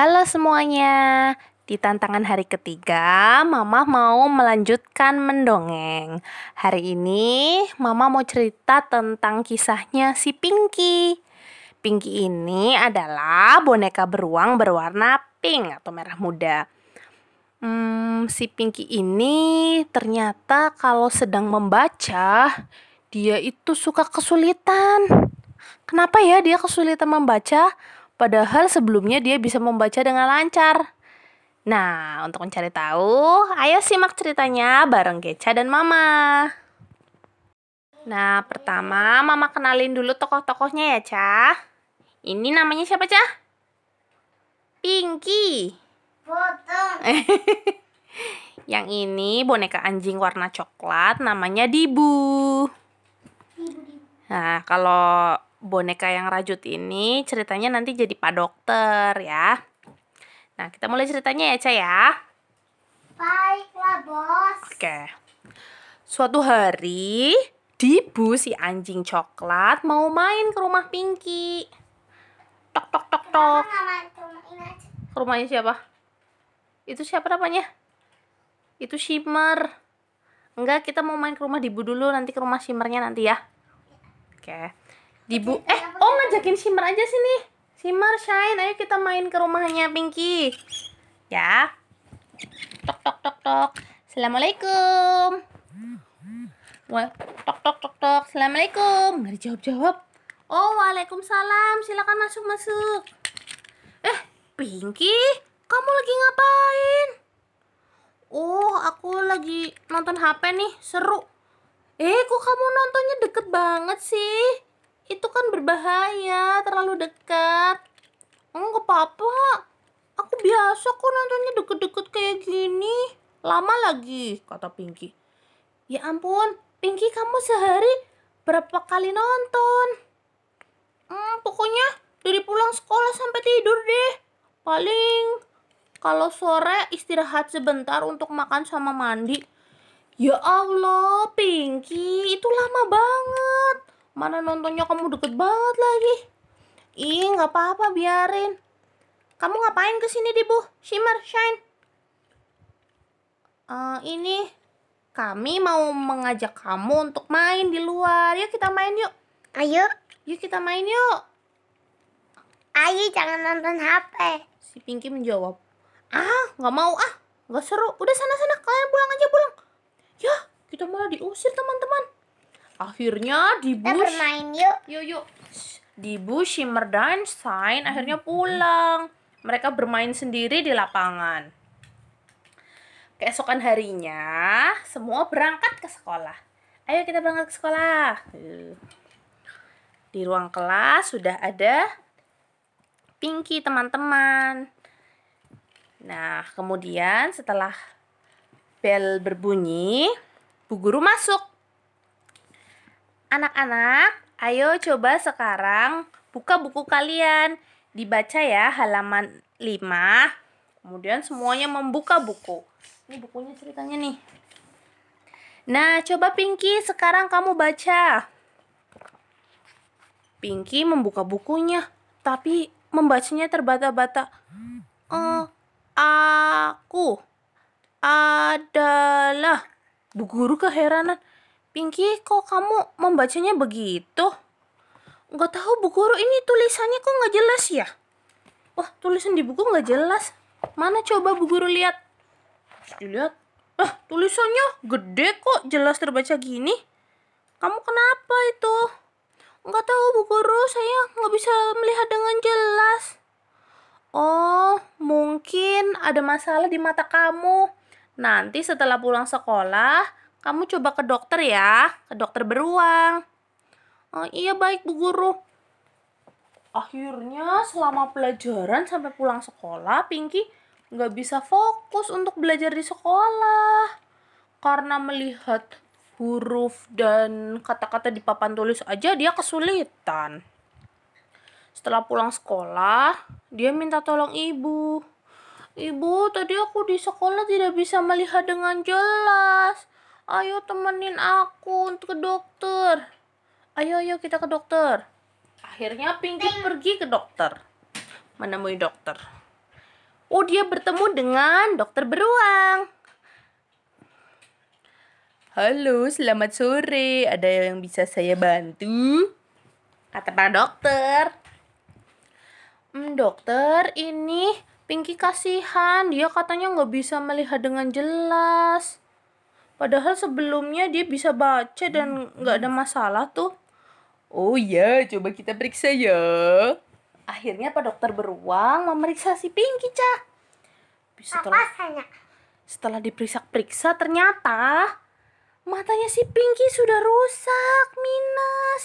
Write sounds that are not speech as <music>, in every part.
Halo semuanya, di tantangan hari ketiga, Mama mau melanjutkan mendongeng. Hari ini, Mama mau cerita tentang kisahnya si Pinky. Pinky ini adalah boneka beruang berwarna pink atau merah muda. Hmm, si Pinky ini ternyata kalau sedang membaca, dia itu suka kesulitan. Kenapa ya dia kesulitan membaca? Padahal sebelumnya dia bisa membaca dengan lancar. Nah, untuk mencari tahu, ayo simak ceritanya bareng Geca dan Mama. Nah, pertama Mama kenalin dulu tokoh-tokohnya ya, Cah. Ini namanya siapa, Cah? Pinky. Potong. <laughs> Yang ini boneka anjing warna coklat namanya Dibu. Nah, kalau boneka yang rajut ini ceritanya nanti jadi Pak Dokter ya. Nah, kita mulai ceritanya ya, Ca ya. Baiklah, bos. Oke. Suatu hari, Dibu si anjing coklat mau main ke rumah Pinky. Tok tok tok tok. Rumahnya siapa? Itu siapa namanya? Itu Shimmer. Enggak, kita mau main ke rumah Dibu dulu, nanti ke rumah Shimmernya nanti ya. Oke. Dibu, eh, oh ngajakin Shimmer aja sini. Shimmer, Shine, ayo kita main ke rumahnya Pinky. Ya. Tok tok tok tok. Assalamualaikum. Wah, tok tok tok tok. Assalamualaikum. Nggak dijawab jawab. Oh, waalaikumsalam. Silakan masuk masuk. Eh, Pinky, kamu lagi ngapain? Oh, aku lagi nonton HP nih, seru. Eh, kok kamu nontonnya deket banget sih? Itu kan berbahaya, terlalu dekat. Enggak apa-apa. Aku biasa kok nontonnya deket-deket kayak gini. Lama lagi, kata Pinky. Ya ampun, Pinky kamu sehari berapa kali nonton? Hmm, pokoknya dari pulang sekolah sampai tidur deh. Paling kalau sore istirahat sebentar untuk makan sama mandi. Ya Allah, Pinky, itu lama banget. Mana nontonnya kamu deket banget lagi. Ih, nggak apa-apa, biarin. Kamu ngapain ke sini, Dibu? Shimmer, Shine. Eh, ini kami mau mengajak kamu untuk main di luar. Yuk kita main yuk. Ayo, Yuk kita main yuk. ayo jangan nonton HP. Si Pinky menjawab, ah nggak mau ah, nggak seru. Udah sana-sana kalian pulang aja pulang. Ya, kita malah diusir teman-teman. Akhirnya di Kita bush, bermain yuk. yuk yuk. Di bush Shimmer dan Shine akhirnya pulang. Mereka bermain sendiri di lapangan. Keesokan harinya, semua berangkat ke sekolah. Ayo kita berangkat ke sekolah. Di ruang kelas sudah ada Pinky teman-teman. Nah, kemudian setelah bel berbunyi, Bu Guru masuk. Anak-anak, ayo coba sekarang buka buku kalian. Dibaca ya halaman 5. Kemudian semuanya membuka buku. Ini bukunya ceritanya nih. Nah, coba Pinky sekarang kamu baca. Pinky membuka bukunya, tapi membacanya terbata-bata. Eh, aku adalah Bu Guru keheranan. Pinky, kok kamu membacanya begitu? Nggak tahu Bu Guru, ini tulisannya kok nggak jelas ya? Wah, tulisan di buku nggak jelas. Mana coba Bu Guru lihat? Dilihat. Ah, tulisannya gede kok, jelas terbaca gini. Kamu kenapa itu? Nggak tahu Bu Guru, saya nggak bisa melihat dengan jelas. Oh, mungkin ada masalah di mata kamu. Nanti setelah pulang sekolah, kamu coba ke dokter ya, ke dokter beruang. Oh iya baik Bu Guru. Akhirnya selama pelajaran sampai pulang sekolah, Pinky nggak bisa fokus untuk belajar di sekolah. Karena melihat huruf dan kata-kata di papan tulis aja dia kesulitan. Setelah pulang sekolah, dia minta tolong ibu. Ibu, tadi aku di sekolah tidak bisa melihat dengan jelas. Ayo temenin aku untuk ke dokter. Ayo, ayo kita ke dokter. Akhirnya Pinky pergi ke dokter. Menemui dokter. Oh, dia bertemu dengan dokter beruang. Halo, selamat sore. Ada yang bisa saya bantu? Kata para dokter. Hmm, dokter, ini Pinky kasihan. Dia katanya nggak bisa melihat dengan jelas. Padahal sebelumnya dia bisa baca dan nggak ada masalah tuh. Oh ya, coba kita periksa ya. Akhirnya Pak Dokter beruang memeriksa si Pinky, Cah. Apa Setelah, setelah diperiksa-periksa ternyata matanya si Pinky sudah rusak, minus.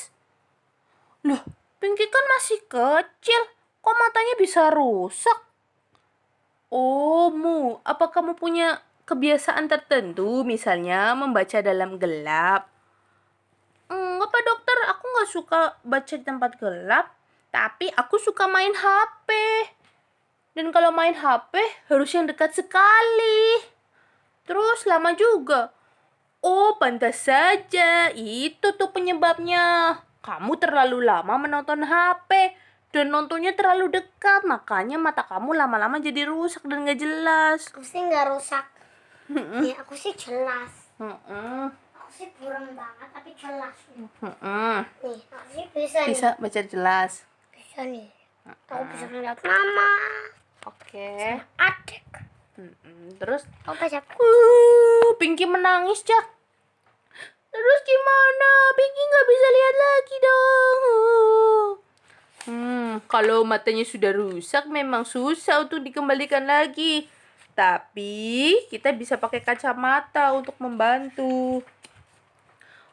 Loh, Pinky kan masih kecil. Kok matanya bisa rusak? Oh, Mu, apa kamu punya kebiasaan tertentu, misalnya membaca dalam gelap? Enggak, Pak Dokter. Aku nggak suka baca di tempat gelap. Tapi aku suka main HP. Dan kalau main HP, harus yang dekat sekali. Terus lama juga. Oh, pantas saja. Itu tuh penyebabnya. Kamu terlalu lama menonton HP. Dan nontonnya terlalu dekat. Makanya mata kamu lama-lama jadi rusak dan gak jelas. Aku sih nggak rusak. Ya, aku sih jelas. Mm-mm. Aku sih kurang banget tapi jelas. Mm-mm. Nih, aku sih bisa, Bisa baca jelas. nih. Bisa nih. Aku bisa ngeliat mama, Oke. adik. Mm-mm. Terus Aku baca <gasps> Uh, Pinky menangis, Cak. Terus gimana? Pinky nggak bisa lihat lagi dong. Hmm, kalau matanya sudah rusak memang susah untuk dikembalikan lagi. Tapi kita bisa pakai kacamata untuk membantu.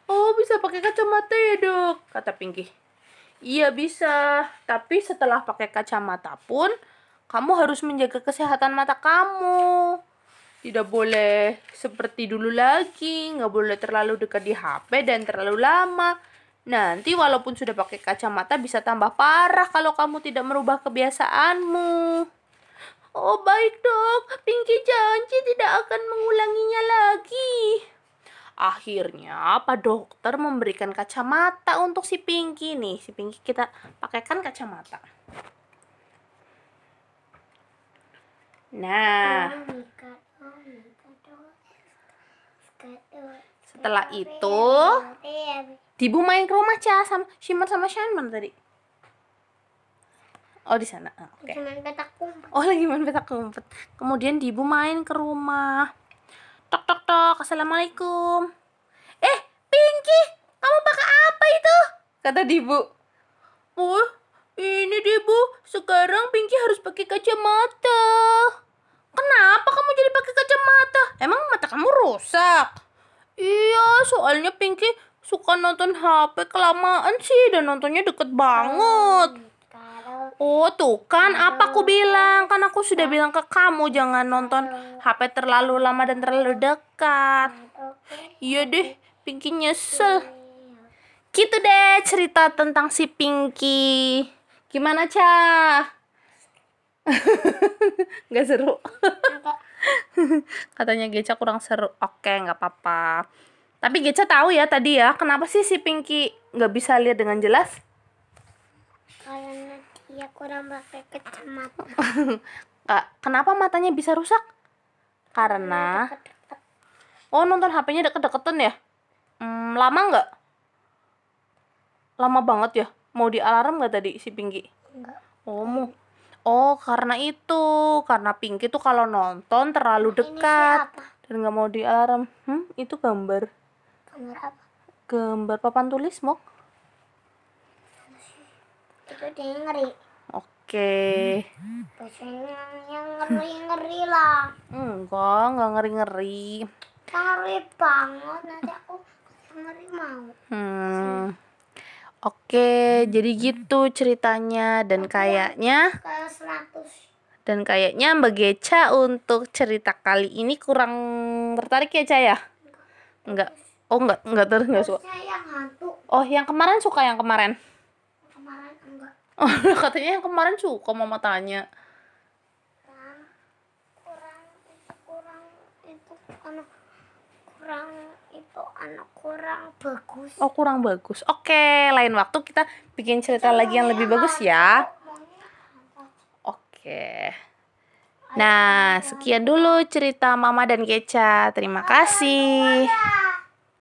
Oh, bisa pakai kacamata ya, Dok? Kata Pinky. Iya bisa, tapi setelah pakai kacamata pun kamu harus menjaga kesehatan mata kamu. Tidak boleh seperti dulu lagi, nggak boleh terlalu dekat di HP dan terlalu lama. Nanti walaupun sudah pakai kacamata bisa tambah parah kalau kamu tidak merubah kebiasaanmu. Oh baik dok, Pinky janji tidak akan mengulanginya lagi. Akhirnya Pak Dokter memberikan kacamata untuk si Pinky nih. Si Pinky kita pakaikan kacamata. Nah, Setelah itu, Dibu main ke rumah Ca sama Shimmer sama mana tadi? Oh di sana. Ah, Oke. Cuman petak umpet. Oh lagi main petak umpet. Kemudian Dibu main ke rumah. Tok tok tok. Assalamualaikum. Eh Pinky, kamu pakai apa itu? Kata Dibu. Oh ini Dibu. Sekarang Pinky harus pakai kacamata. Kenapa kamu jadi pakai kacamata? Emang mata kamu rusak? Iya, soalnya Pinky suka nonton HP kelamaan sih dan nontonnya deket banget. Kalau Oh, tuh kan apa aku bilang? Kan aku sudah bilang ke kamu jangan nonton HP terlalu lama dan terlalu dekat. Iya deh, Pinky nyesel. Gitu deh cerita tentang si Pinky. Gimana, Ca? <laughs> Nggak seru. <laughs> Katanya Geca kurang seru. Oke, nggak apa-apa. Tapi Geca tahu ya tadi ya, kenapa sih si Pinky nggak bisa lihat dengan jelas? karena dia kurang pakai kacamata. <laughs> Kak, kenapa matanya bisa rusak? Karena Deket-deket. oh nonton HP-nya deket-deketan ya? Hmm, lama nggak? Lama banget ya? Mau di alarm nggak tadi si Pinky? Enggak. Oh, mau. Oh, karena itu. Karena Pinky tuh kalau nonton terlalu dekat dan nggak mau di alarm. Hmm, itu gambar. Gambar apa? Gambar papan tulis, Mok. Itu dia ngeri. Oke. Biasanya yang ngeri-ngeri lah. Enggak, nggak ngeri-ngeri. Ngeri banget. Nanti aku ngeri mau. Hmm. Oke, jadi gitu ceritanya dan kayaknya Kayak 100. dan kayaknya Mbak Geca untuk cerita kali ini kurang tertarik ya, Ca ya? Enggak. Oh, enggak, enggak terus enggak suka. Yang hantu. Oh, yang kemarin suka yang kemarin. Enggak. Oh, <laughs> katanya yang kemarin suka mama tanya. Kurang. Kurang. Itu anak. Kurang. Itu anak kurang bagus. Oh, kurang bagus. Oke, lain waktu kita bikin cerita lagi yang lebih bagus ya. Oke. Nah, sekian dulu cerita Mama dan Keca. Terima kasih.